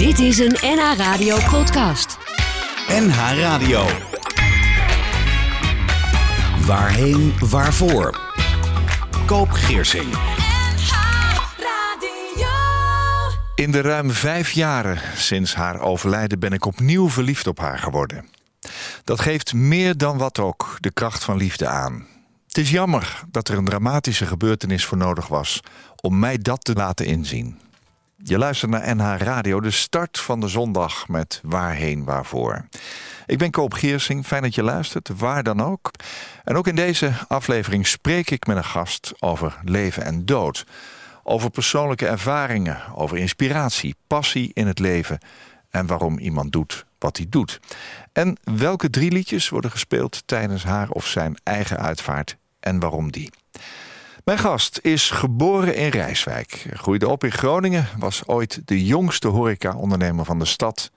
Dit is een NH Radio podcast. NH Radio. Waarheen, waarvoor? Koop Geersing. In de ruim vijf jaren sinds haar overlijden ben ik opnieuw verliefd op haar geworden. Dat geeft meer dan wat ook de kracht van liefde aan. Het is jammer dat er een dramatische gebeurtenis voor nodig was om mij dat te laten inzien. Je luistert naar NH Radio, de start van de zondag met Waarheen Waarvoor. Ik ben Koop Geersing, fijn dat je luistert, waar dan ook. En ook in deze aflevering spreek ik met een gast over leven en dood. Over persoonlijke ervaringen, over inspiratie, passie in het leven en waarom iemand doet wat hij doet. En welke drie liedjes worden gespeeld tijdens haar of zijn eigen uitvaart en waarom die. Mijn gast is geboren in Rijswijk, groeide op in Groningen, was ooit de jongste horeca-ondernemer van de stad.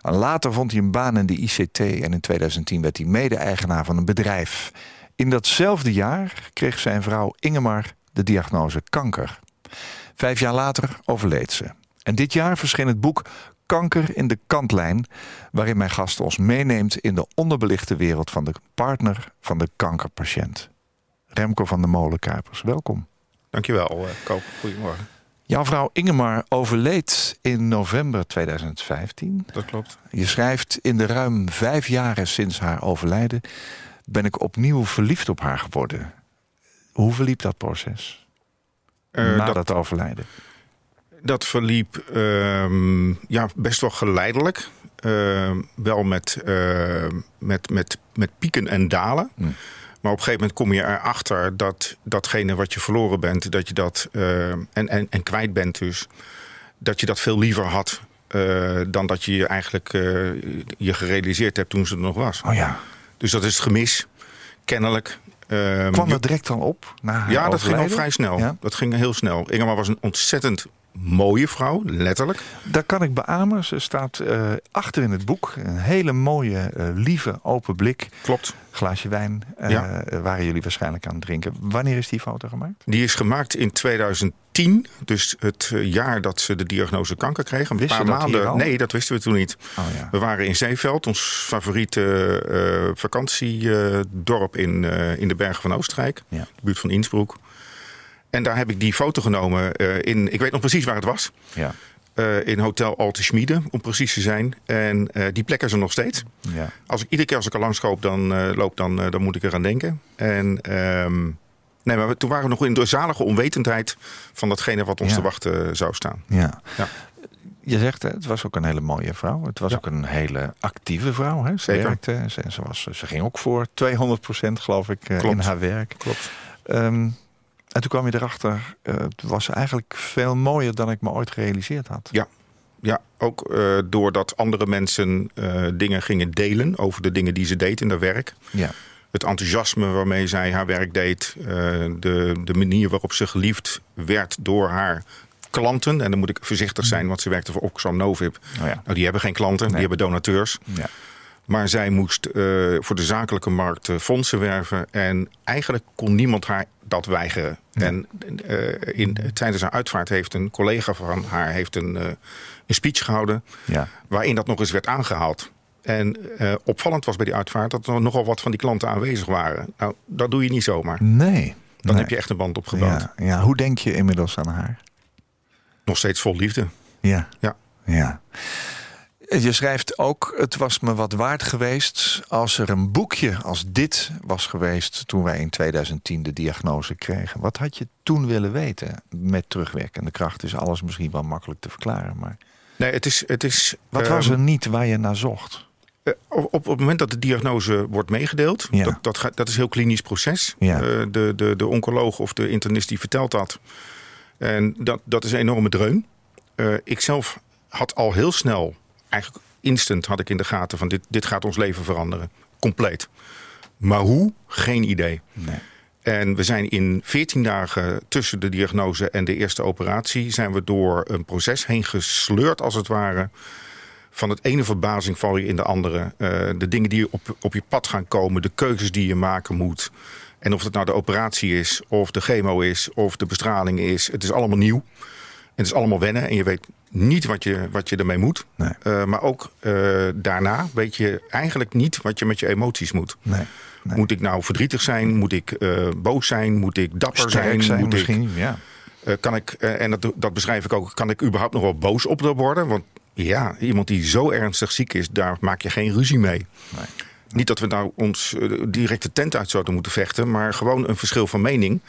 Later vond hij een baan in de ICT en in 2010 werd hij mede-eigenaar van een bedrijf. In datzelfde jaar kreeg zijn vrouw Ingemar de diagnose kanker. Vijf jaar later overleed ze. En dit jaar verscheen het boek Kanker in de kantlijn, waarin mijn gast ons meeneemt in de onderbelichte wereld van de partner van de kankerpatiënt. Remco van de Molenkuipers, welkom. Dankjewel, uh, Koop. Goedemorgen. Jouw vrouw Ingemar overleed in november 2015. Dat klopt. Je schrijft in de ruim vijf jaren sinds haar overlijden ben ik opnieuw verliefd op haar geworden. Hoe verliep dat proces? Uh, na dat, overlijden? Dat verliep uh, ja, best wel geleidelijk. Uh, wel met, met, met, met pieken en dalen. Hm. Maar op een gegeven moment kom je erachter dat datgene wat je verloren bent, dat je dat uh, en, en, en kwijt bent dus, dat je dat veel liever had uh, dan dat je eigenlijk uh, je gerealiseerd hebt toen ze er nog was. Oh ja. Dus dat is het gemis, kennelijk. Um, Kwam dat direct dan op? Na ja, dat ging al vrij snel. Ja? Dat ging heel snel. Ingemar was een ontzettend mooie vrouw, letterlijk. Dat kan ik beamen. Ze staat uh, achter in het boek. Een hele mooie, uh, lieve, open blik. Klopt. Glaasje wijn uh, ja. waren jullie waarschijnlijk aan het drinken. Wanneer is die foto gemaakt? Die is gemaakt in 2010. Dus het jaar dat ze de diagnose kanker kreeg. Een Wist paar maanden. Nee, dat wisten we toen niet. Oh, ja. We waren in Zeeveld, ons favoriete vakantiedorp in, in de bergen van Oostenrijk. Ja. De buurt van Innsbruck. En daar heb ik die foto genomen uh, in, ik weet nog precies waar het was. Ja. Uh, in Hotel Alte Schmiede, om precies te zijn. En uh, die plek is er nog steeds. Ja. Als ik iedere keer als ik er langs loop, dan, loop, dan, dan moet ik eraan denken. En um, nee, maar toen waren we nog in de zalige onwetendheid van datgene wat ons Ja. te wachten zou staan. Ja. Ja. Je zegt, het was ook een hele mooie vrouw. Het was ook een hele actieve vrouw. Hè? Ze Zeker. werkte, ze, ze, was, ze ging ook voor 200% geloof ik eh, in haar werk. Klopt. Ehm, en toen kwam je erachter, eh, het was eigenlijk veel mooier dan ik me ooit gerealiseerd had. Ja. Ja, ook uh, doordat andere mensen uh, dingen gingen delen over de dingen die ze deed in haar werk. Ja. het enthousiasme waarmee zij haar werk deed, de, de manier waarop ze geliefd werd door haar klanten. En dan moet ik voorzichtig zijn, want ze werkte voor Oxfam Novib. Oh ja. Nou, die hebben geen klanten, Nee. die hebben donateurs. Ja. Maar zij moest uh, voor de zakelijke markt uh, fondsen werven. En eigenlijk kon niemand haar dat weigeren. Ja. En uh, in, tijdens haar uitvaart heeft een collega van haar heeft een, een speech gehouden. Ja. Waarin dat nog eens werd aangehaald. En opvallend was bij die uitvaart dat er nogal wat van die klanten aanwezig waren. Nou, dat doe je niet zomaar. Nee. Dan nee. heb je echt een band opgebouwd. Ja, ja. Hoe denk je inmiddels aan haar? Nog steeds vol liefde. Ja. Ja. ja. Je schrijft ook, het was me wat waard geweest als er een boekje als dit was geweest toen wij in 2010 de diagnose kregen. Wat had je toen willen weten met terugwerkende kracht? Is alles misschien wel makkelijk te verklaren, maar Nee, het is. Het is wat was er niet waar je naar zocht? Uh, op, op het moment dat de diagnose wordt meegedeeld, Ja. dat, dat, dat is een heel klinisch proces. Ja. Uh, de, de, de oncoloog of de internist die vertelt dat. En dat, dat is een enorme dreun. Ik zelf had al heel snel, eigenlijk instant had ik in de gaten van dit, dit gaat ons leven veranderen. Compleet. Maar hoe? Geen idee. Nee. En we zijn in 14 dagen tussen de diagnose en de eerste operatie... zijn we door een proces heen gesleurd, als het ware. Van het ene verbazing val je in de andere. Uh, de dingen die op, op je pad gaan komen, de keuzes die je maken moet. En of het nou de operatie is, of de chemo is, of de bestraling is. Het is allemaal nieuw. Het is allemaal wennen en je weet niet wat je, wat je ermee moet. Nee. Uh, maar ook uh, daarna weet je eigenlijk niet wat je met je emoties moet. Nee. Nee. Moet ik nou verdrietig zijn? Moet ik uh, boos zijn? Moet ik dapper zijn? zijn Moet misschien, ik, ja. kan ik, en dat, dat beschrijf ik ook, kan ik überhaupt nog wel boos op worden? Want ja, iemand die zo ernstig ziek is, daar maak je geen ruzie mee. Nee. Niet dat we nou ons direct de tent uit zouden moeten vechten, maar gewoon een verschil van mening.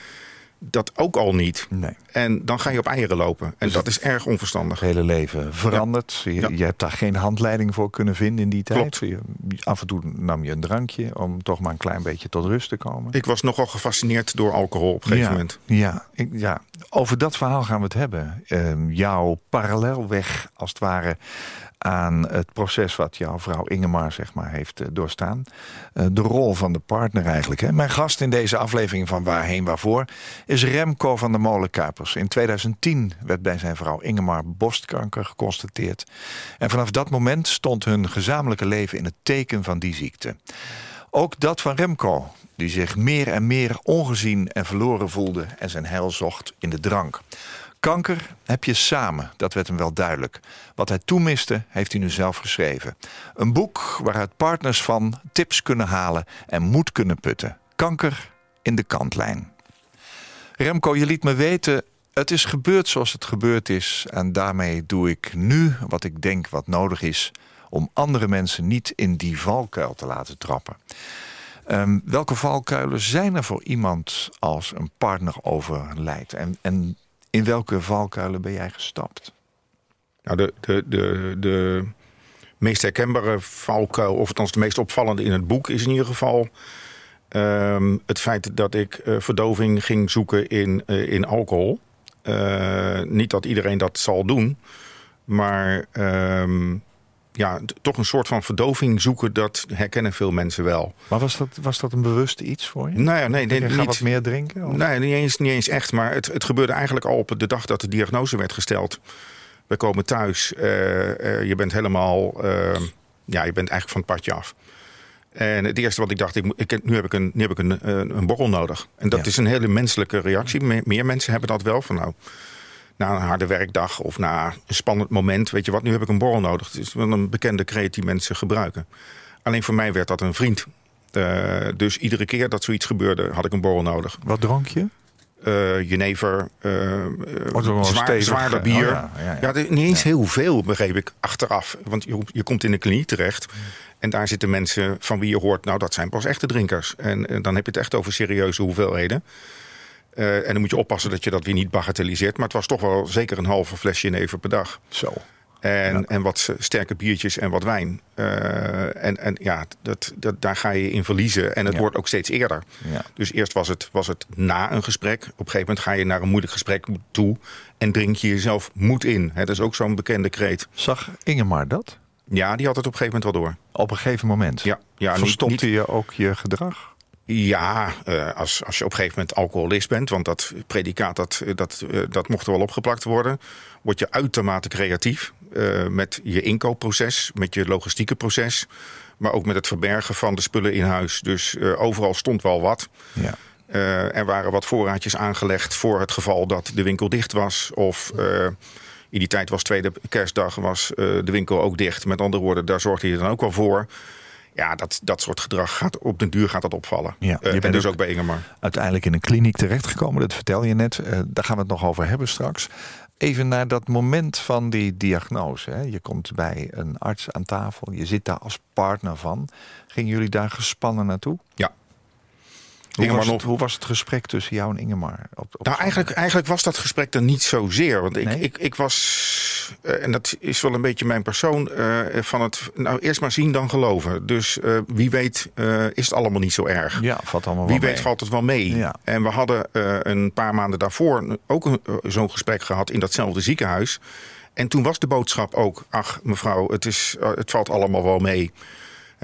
Dat ook al niet. Nee. En dan ga je op eieren lopen. En dat is erg onverstandig. Het hele leven verandert. Je, Ja. je hebt daar geen handleiding voor kunnen vinden in die tijd. Je, af en toe nam je een drankje om toch maar een klein beetje tot rust te komen. Ik was nogal gefascineerd door alcohol op een gegeven ja, moment. Ja, ik, ja, over dat verhaal gaan we het hebben. Ehm, jouw parallelweg, als het ware, aan het proces wat jouw vrouw Ingemar zeg maar, heeft eh, doorstaan. Eh, de rol van de partner eigenlijk. Hè. Mijn gast in deze aflevering van Waarheen Waarvoor is Remco van der Molenkuipers. In 2010 werd bij zijn vrouw Ingemar borstkanker geconstateerd. En vanaf dat moment stond hun gezamenlijke leven in het teken van die ziekte. Ook dat van Remco, die zich meer en meer ongezien en verloren voelde en zijn heil zocht in de drank. Kanker heb je samen, dat werd hem wel duidelijk. Wat hij toen miste, heeft hij nu zelf geschreven. Een boek waaruit partners van tips kunnen halen en moed kunnen putten. Kanker in de kantlijn. Remco, je liet me weten, het is gebeurd zoals het gebeurd is. En daarmee doe ik nu wat ik denk wat nodig is om andere mensen niet in die valkuil te laten trappen. Ehm, welke valkuilen zijn er voor iemand als een partner overlijdt? En, en in welke valkuilen ben jij gestapt? Nou, de, de, de, de meest herkenbare valkuil, of althans de meest opvallende in het boek, is in ieder geval ehm, het feit dat ik eh, verdoving ging zoeken in, eh, in alcohol. Eh, niet dat iedereen dat zal doen, maar ehm, ja, toch een soort van verdoving zoeken, dat herkennen veel mensen wel. Maar was dat, was dat een bewuste iets voor je? Nou ja, nee, nee je gaat niet. wat meer drinken? of? Nee, niet eens, niet eens echt. Maar het, het gebeurde eigenlijk al op de dag dat de diagnose werd gesteld. We komen thuis. eh, eh, je bent helemaal... eh, ja, je bent eigenlijk van het padje af. En het eerste wat ik dacht, ik, ik, nu heb ik een, nu heb ik een, een, een borrel nodig. En dat Ja. is een hele menselijke reactie. Me- meer mensen hebben dat wel. Van nou, na een harde werkdag of na een spannend moment... weet je wat, nu heb ik een borrel nodig. Het is wel een bekende kreet die mensen gebruiken. Alleen voor mij werd dat een vriend. Eh, dus iedere keer dat zoiets gebeurde, had ik een borrel nodig Wat dronk je? eh jenever, eh, Oh, zwaar- stevig, zwaarder eh, bier. oh ja, ja, ja, ja. het is niet eens heel veel, begreep ik, achteraf. Want je, je komt in de kliniek terecht. En daar zitten mensen van wie je hoort, nou dat zijn pas echte drinkers. En, dan heb je het echt over serieuze hoeveelheden. Eh, en dan moet je oppassen dat je dat weer niet bagatelliseert. Maar het was toch wel zeker een halve flesje jenever per dag. Zo. En, Ja. en wat sterke biertjes en wat wijn. Eh, en, en ja, dat, dat, daar ga je in verliezen. En het Ja. wordt ook steeds eerder. Ja. Dus eerst was het, was het na een gesprek. Op een gegeven moment ga je naar een moeilijk gesprek toe. En drink je jezelf moed in. Dat is ook zo'n bekende kreet. Zag Ingemar dat? Ja, die had het op een gegeven moment wel door. Op een gegeven moment? Ja, ja, niet, Verstopte niet- je ook je gedrag? Ja eh, als, als je op een gegeven moment alcoholist bent. Want dat predicaat, dat, dat, eh, dat mocht er wel opgeplakt worden. Word je uitermate creatief. eh, met je inkoopproces, met je logistieke proces. Maar ook met het verbergen van de spullen in huis. Dus eh, overal stond wel wat. Ja. Eh, er waren wat voorraadjes aangelegd voor het geval dat de winkel dicht was. Of eh, in die tijd was tweede kerstdag was eh, de winkel ook dicht. Met andere woorden, daar zorgde je dan ook wel voor. Ja, dat, dat soort gedrag gaat op den duur gaat dat opvallen. Ja, Eh, je bent en dus ook- ook bij Ingemar. Uiteindelijk in een kliniek terechtgekomen, dat vertel je net. Eh, daar gaan we het nog over hebben straks. Even naar dat moment van die diagnose. Hè. Je komt bij een arts aan tafel. Je zit daar als partner van. Gingen jullie daar gespannen naartoe? Ja. Hoe Ingemar was, het, nog- hoe was het gesprek tussen jou en Ingemar? Op, op Nou, eigenlijk, eigenlijk was dat gesprek er niet zozeer. Want ik, Nee? ik, ik was, eh, en dat is wel een beetje mijn persoon, eh, van het nou eerst maar zien dan geloven. Dus eh, wie weet is het allemaal niet zo erg. Ja, valt allemaal Wie wel weet mee. valt het wel mee. Ja. En we hadden een paar maanden daarvoor ook zo'n gesprek gehad in datzelfde ziekenhuis. En toen was de boodschap ook: ach, mevrouw, het, is, het valt allemaal wel mee.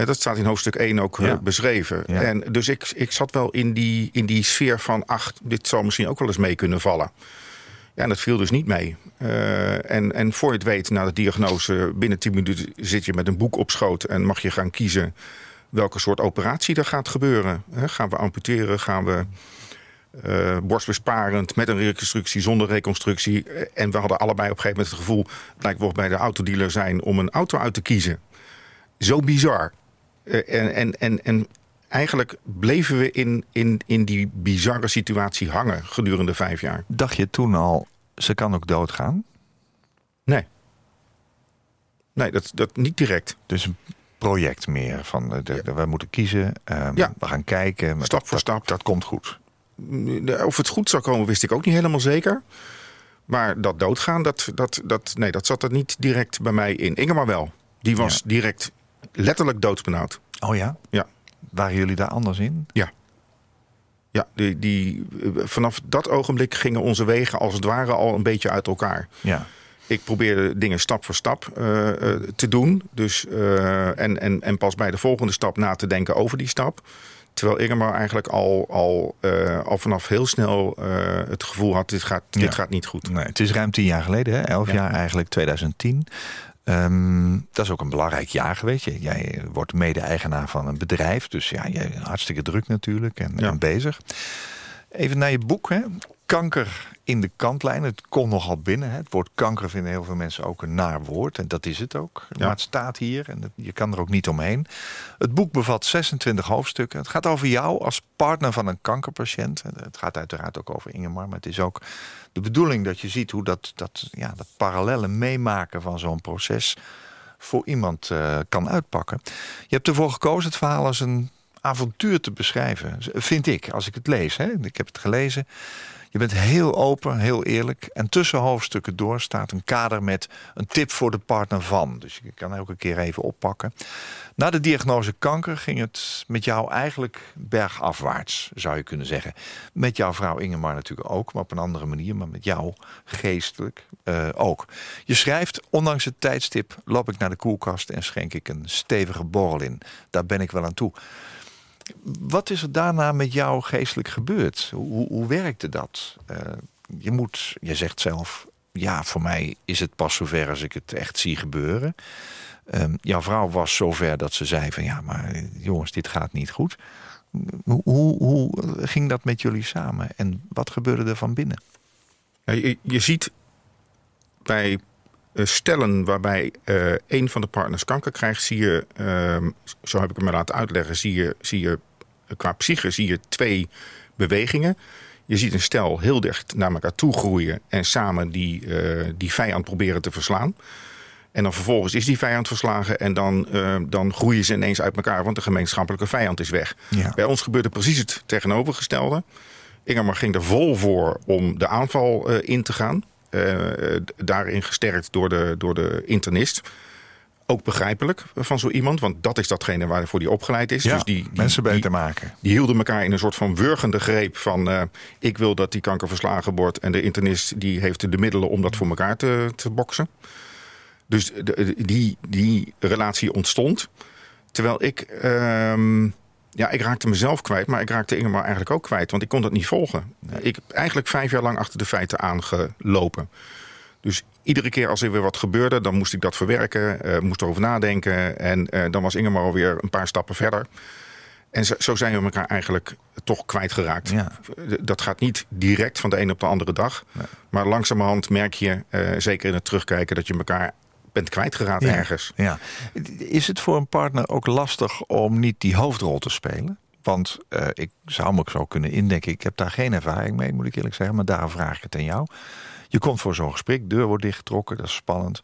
Dat staat in hoofdstuk 1 ook eh, Ja. beschreven. Ja. En dus ik, ik zat wel in die, in die sfeer van: ach, dit zal misschien ook wel eens mee kunnen vallen. Ja, en dat viel dus niet mee. Eh, en, en voor je het weet, na de diagnose, binnen 10 minuten zit je met een boek op schoot en mag je gaan kiezen welke soort operatie er gaat gebeuren. Hè, gaan we amputeren? Gaan we eh, borstbesparend, met een reconstructie, zonder reconstructie. En we hadden allebei op een gegeven moment het gevoel... het lijkt wel bij de autodealer zijn om een auto uit te kiezen. Zo bizar. Eh, en, en, en, en eigenlijk bleven we in, in, in die bizarre situatie hangen gedurende vijf jaar. Dacht je toen al, ze kan ook doodgaan? Nee. Nee, dat, dat niet direct. Dus een project meer van eh, de, we moeten kiezen, ehm, Ja. we gaan kijken. Stap dat- voor dat- stap. Dat komt goed. Of het goed zou komen, wist ik ook niet helemaal zeker. Maar dat doodgaan, dat, dat, dat, nee, dat zat er niet direct bij mij in. Ingemar wel. Die was Ja. direct letterlijk doodsbenauwd. Oh ja? Ja. Waren jullie daar anders in? Ja, die, die, vanaf dat ogenblik gingen onze wegen als het ware al een beetje uit elkaar. Ja. Ik probeerde dingen stap voor stap eh, eh, te doen. Dus, eh, en, en, en pas bij de volgende stap na te denken over die stap. Terwijl Ingemar eigenlijk al, al, al vanaf heel snel het gevoel had: dit gaat, dit Ja. gaat niet goed. Nee, het is ruim tien jaar geleden, hè? elf Ja. jaar eigenlijk, 2010. Ehm, dat is ook een belangrijk jaar geweest. Je- Jij wordt mede-eigenaar van een bedrijf. Dus ja, jij hartstikke druk natuurlijk en, Ja. en bezig. Even naar je boek. Hè? Kanker in de kantlijn. Het komt nogal binnen. Hè? Het woord kanker vinden heel veel mensen ook een naar woord. En dat is het ook. Ja. Maar het staat hier en je kan er ook niet omheen. Het boek bevat 26 hoofdstukken. Het gaat over jou als partner van een kankerpatiënt. Het gaat uiteraard ook over Ingemar. Maar het is ook de bedoeling dat je ziet hoe dat, dat, ja, dat parallelle meemaken van zo'n proces voor iemand eh, kan uitpakken. Je hebt ervoor gekozen het verhaal als een avontuur te beschrijven. Vind ik, als ik het lees. Hè? Ik heb het gelezen. Je bent heel open, heel eerlijk. En tussen hoofdstukken door staat een kader met een tip voor de partner van. Dus je kan elke keer even oppakken. Na de diagnose kanker ging het met jou eigenlijk bergafwaarts, zou je kunnen zeggen. Met jouw vrouw Ingemar natuurlijk ook, maar op een andere manier. Maar met jou geestelijk eh, ook. Je schrijft, ondanks het tijdstip loop ik naar de koelkast en schenk ik een stevige borrel in. Daar ben ik wel aan toe. Wat is er daarna met jou geestelijk gebeurd? Hoe, hoe werkte dat? Eh, je moet, je zegt zelf, ja, voor mij is het pas zover als ik het echt zie gebeuren. Ehm, jouw vrouw was zover dat ze zei van ja, maar jongens, dit gaat niet goed. Hoe, hoe, ging dat met jullie samen en wat gebeurde er van binnen? Ja, Je, ziet bij stellen waarbij eh, een van de partners kanker krijgt, zie je, ehm, zo heb ik het me laten uitleggen, zie je, zie je eh, qua psyche zie je twee bewegingen. Je ziet een stel heel dicht naar elkaar toe groeien en samen die, eh, die vijand proberen te verslaan. En dan vervolgens is die vijand verslagen en dan, eh, dan groeien ze ineens uit elkaar, want de gemeenschappelijke vijand is weg. Ja. Bij ons gebeurde precies het tegenovergestelde. Ingemar ging er vol voor om de aanval eh, in te gaan. Eh, eh, daarin gesterkt door de, door de internist. Ook begrijpelijk van zo iemand, want dat is datgene waarvoor die opgeleid is. Ja, dus die, die, mensen die- beter maken. die hielden elkaar in een soort van wurgende greep van... eh, ik wil dat die kanker verslagen wordt... en de internist die heeft de middelen om dat voor elkaar te, te boksen. Dus de- die, die relatie ontstond. Terwijl ik... ehm, ja, ik raakte mezelf kwijt, maar ik raakte Ingemar eigenlijk ook kwijt. Want ik kon dat niet volgen. Ik heb eigenlijk vijf jaar lang achter de feiten aangelopen. Dus iedere keer als er weer wat gebeurde, dan moest ik dat verwerken, eh, moest erover nadenken. En eh, dan was Ingemar alweer een paar stappen verder. En zo, zo zijn we elkaar eigenlijk toch kwijtgeraakt. Ja. Dat gaat niet direct van de een op de andere dag. Maar langzamerhand merk je, eh, zeker in het terugkijken, dat je elkaar bent kwijtgeraakt Ja. ergens. Ja. Is het voor een partner ook lastig om niet die hoofdrol te spelen? Want eh, ik zou me ook zo kunnen indenken. Ik heb daar geen ervaring mee, moet ik eerlijk zeggen. Maar daarom vraag ik het aan jou. Je komt voor zo'n gesprek, deur wordt dichtgetrokken, dat is spannend.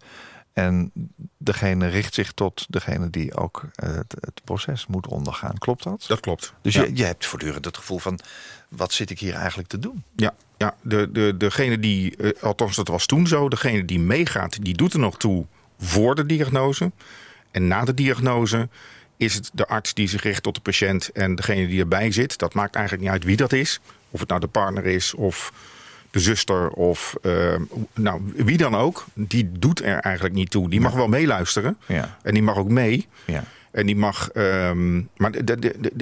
En degene richt zich tot degene die ook eh, het, het proces moet ondergaan. Klopt dat? Dat klopt. dus Ja. je, je hebt voortdurend het gevoel van... wat zit ik hier eigenlijk te doen? Ja, ja de, de, degene die, eh, althans dat was toen zo, degene die meegaat, die doet er nog toe voor de diagnose. En na de diagnose is het de arts die zich richt tot de patiënt en degene die erbij zit. Dat maakt eigenlijk niet uit wie dat is. Of het nou de partner is of de zuster of eh, nou, wie dan ook. Die doet er eigenlijk niet toe. Die mag wel meeluisteren Ja. en die mag ook mee. Ja. En die mag, ehm, maar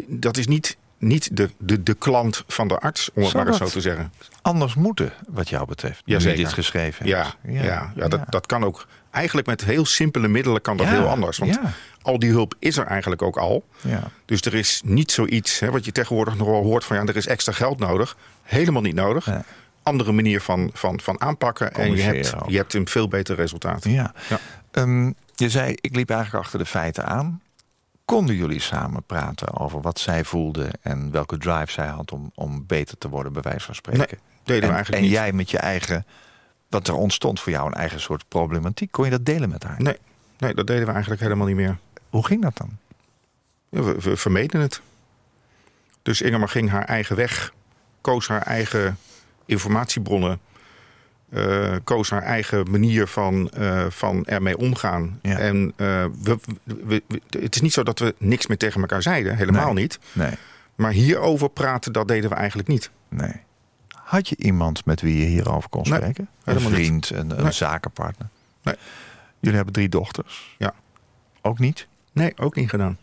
dat is niet, niet de, de, de klant van de arts, om het Zou maar eens zo te zeggen. Anders moeten, wat jou betreft. nu je Jazeker. dit geschreven Ja, hebt. ja, ja, dat, dat kan ook eigenlijk met heel simpele middelen kan dat Ja, heel anders. Want ja. al die hulp is er eigenlijk ook al. Ja. Dus er is niet zoiets hè, wat je tegenwoordig nog wel hoort van ja, er is extra geld nodig. Helemaal niet nodig. Andere manier van, van, van aanpakken. En je hebt, ook. je hebt een veel beter resultaat. Ja. Ja. Ehm, je zei, ik liep eigenlijk achter de feiten aan. Konden jullie samen praten over wat zij voelde en welke drive zij had om, om beter te worden, bij wijze van spreken? Nee, deden en, we eigenlijk en niet. jij met je eigen, wat er ontstond voor jou, een eigen soort problematiek, kon je dat delen met haar? Nee, nee, dat deden we eigenlijk helemaal niet meer. Hoe ging dat dan? Ja, we, we vermeden het. Dus Ingemar ging haar eigen weg, koos haar eigen informatiebronnen, eh, koos haar eigen manier van, eh, van ermee omgaan. Ja. En eh, we, we- we- het is niet zo dat we niks meer tegen elkaar zeiden, helemaal Nee. niet. Nee, Maar hierover praten, dat deden we eigenlijk niet. nee. Had je iemand met wie je hierover kon Nee, spreken? Een niet. vriend, een, een Nee. zakenpartner? Nee. Jullie hebben drie dochters? Ja. Ook niet? Nee, ook niet gedaan.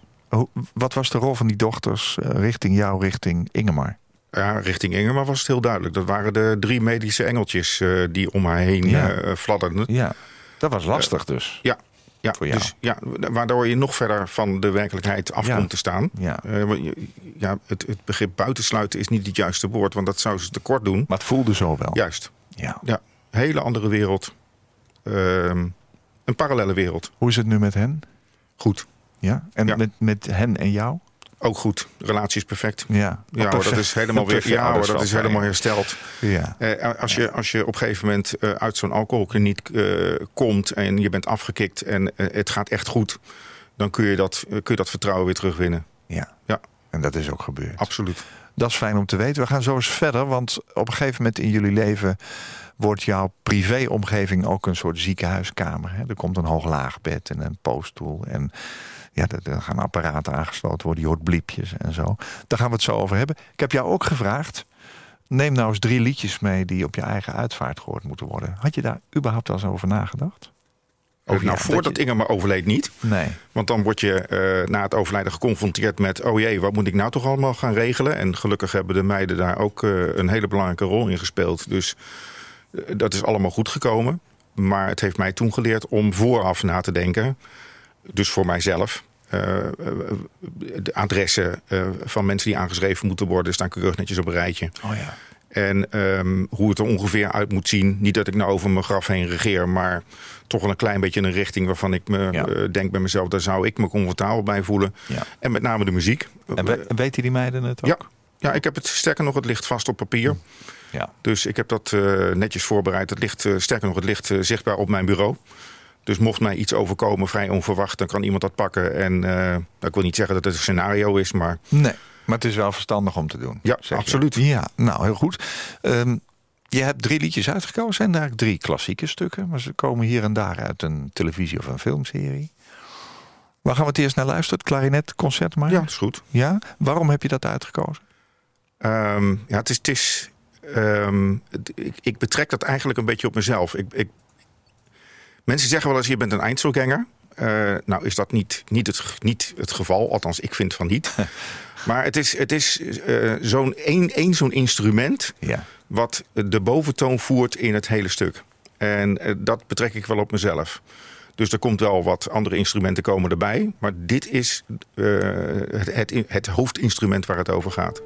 Wat was de rol van die dochters eh, richting jou, richting Ingemar? Ja, richting Ingemar was het heel duidelijk. Dat waren de drie medische engeltjes eh, die om haar heen Ja. eh, fladderden. Ja, dat was lastig dus. Ja, ja, Voor jou. dus, ja, waardoor je nog verder van de werkelijkheid af Ja. komt te staan. Ja. Je- ja, het, het begrip buitensluiten is niet het juiste woord, want dat zou ze tekort doen. Maar het voelde zo wel. Juist. Ja. Ja, hele andere wereld. Ehm, een parallele wereld. Hoe is het nu met hen? Goed. Ja? En Ja. Met, met hen en jou? Ook goed. Relatie is perfect. Ja, Ja, dat is helemaal weer. Perfect. Ja, hoor, dat is helemaal hersteld. Ja. Eh, als, je, als je op een gegeven moment eh, uit zo'n alcoholkliniek eh, komt en je bent afgekikt en het gaat echt goed, dan kun je, dat, kun je dat vertrouwen weer terugwinnen. ja. Ja. En dat is ook gebeurd. Absoluut. Dat is fijn om te weten. We gaan zo eens verder, want op een gegeven moment in jullie leven wordt jouw privéomgeving ook een soort ziekenhuiskamer. Hè? Er komt een hoog-laag bed en een pootstoel en ja, er, gaan apparaten aangesloten worden. Je hoort bliepjes en zo. Daar gaan we het zo over hebben. Ik heb jou ook gevraagd. Neem nou eens drie liedjes mee die op je eigen uitvaart gehoord moeten worden. Had je daar überhaupt wel eens over nagedacht? Of nou, ja, voordat dat je- Ingemar overleed niet. Nee. Want dan word je eh, na het overlijden geconfronteerd met... oh jee, wat moet ik nou toch allemaal gaan regelen? En gelukkig hebben de meiden daar ook eh, een hele belangrijke rol in gespeeld. Dus eh, dat is allemaal goed gekomen. Maar het heeft mij toen geleerd om vooraf na te denken. Dus voor mijzelf. de adressen van mensen die aangeschreven moeten worden... staan keurig netjes op een rijtje. Oh ja. En ehm, hoe het er ongeveer uit moet zien. Niet dat ik nou over mijn graf heen regeer, maar toch wel een klein beetje in een richting waarvan ik me Ja. eh, denk bij mezelf, daar zou ik me comfortabel bij voelen. Ja. En met name de muziek. En we- weten die meiden het ook? ja, ja, ik heb het sterker nog, het ligt vast op papier. Ja. Dus ik heb dat eh, netjes voorbereid. Het ligt, eh, sterker nog, het ligt eh, zichtbaar op mijn bureau. Dus mocht mij iets overkomen, vrij onverwacht, dan kan iemand dat pakken. En ik wil niet zeggen dat het een scenario is, maar Nee, maar het is wel verstandig om te doen. Ja, je. absoluut. Ja, nou heel goed. Ehm, je hebt drie liedjes uitgekozen. Zijn daar drie klassieke stukken, maar ze komen hier en daar uit een televisie of een filmserie. Waar gaan we het eerst naar luisteren? Het klarinetconcert maar? ja, dat is goed. Ja? Waarom heb je dat uitgekozen? Ehm, ja, het is. Het is ehm, het- ik, ik betrek dat eigenlijk een beetje op mezelf. Ik, ik, mensen zeggen wel eens: je bent een eindselganger. Eh, nou, is dat niet, niet, het, niet het geval? Althans, ik vind van niet. maar het is, het is eh, zo'n één, één zo'n instrument Ja. Wat de boventoon voert in het hele stuk. En eh, dat betrek ik wel op mezelf. Dus er komt wel wat andere instrumenten komen erbij. Maar dit is eh, het, het, het hoofdinstrument waar het over gaat.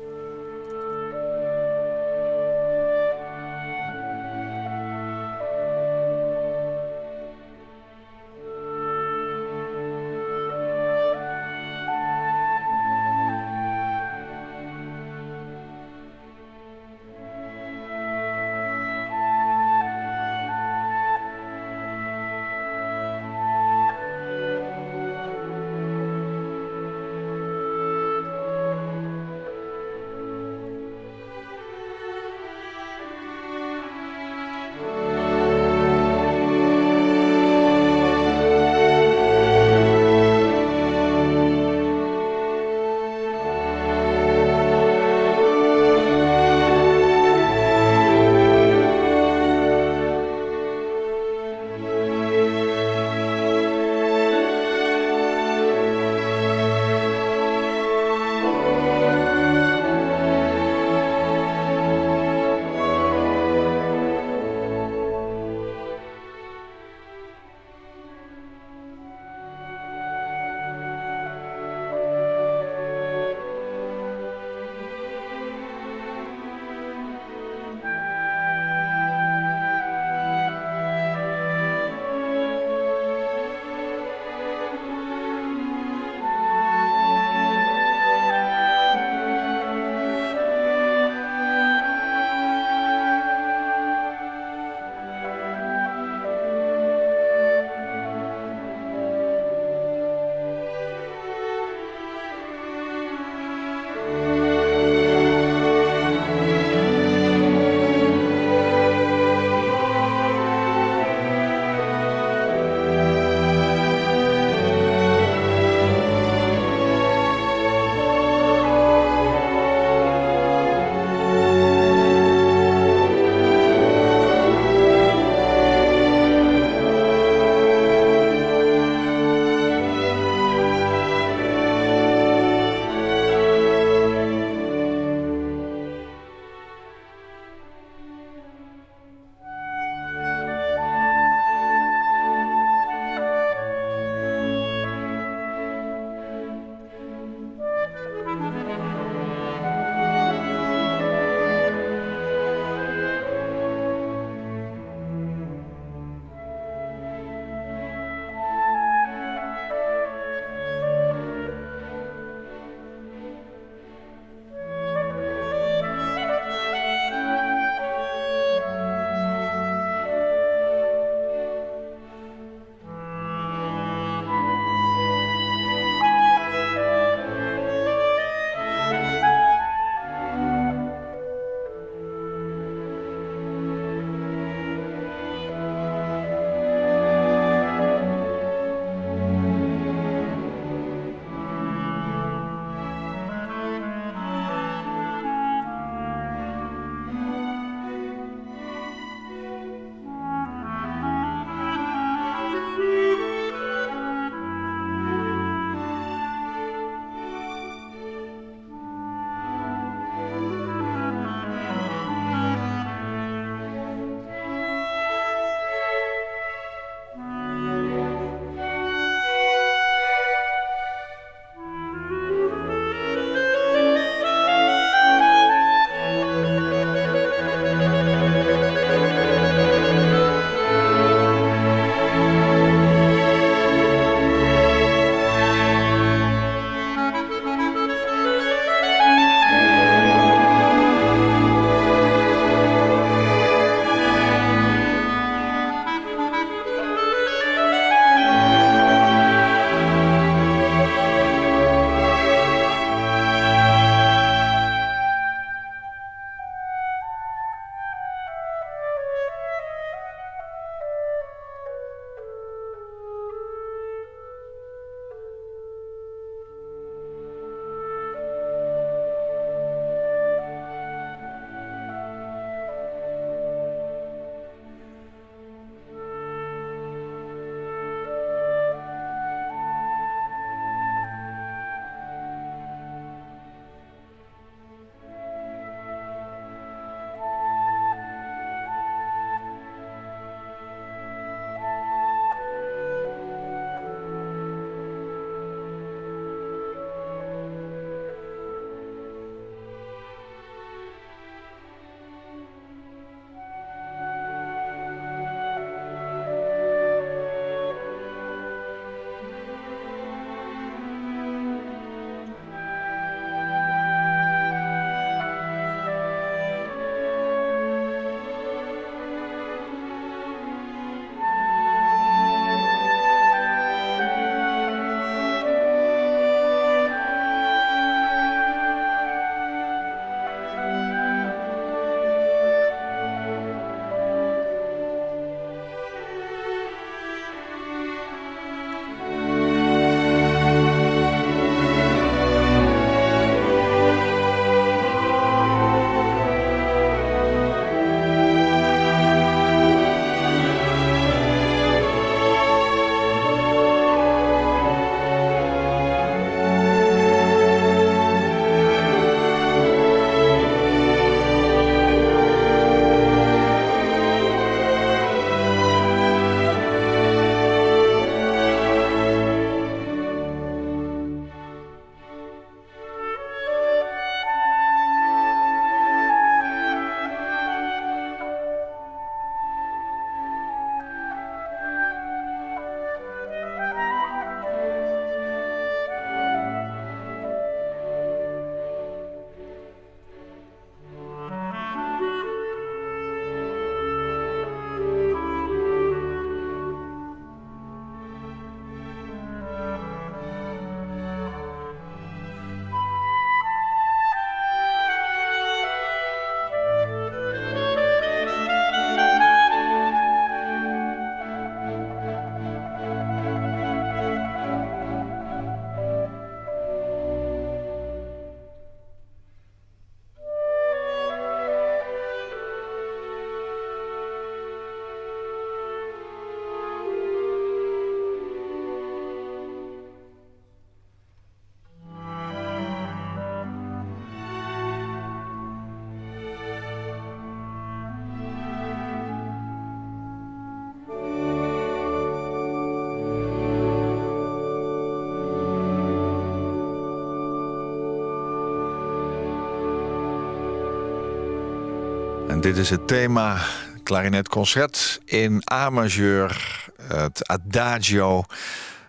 Dit is het thema klarinetconcert in A-majeur, het Adagio.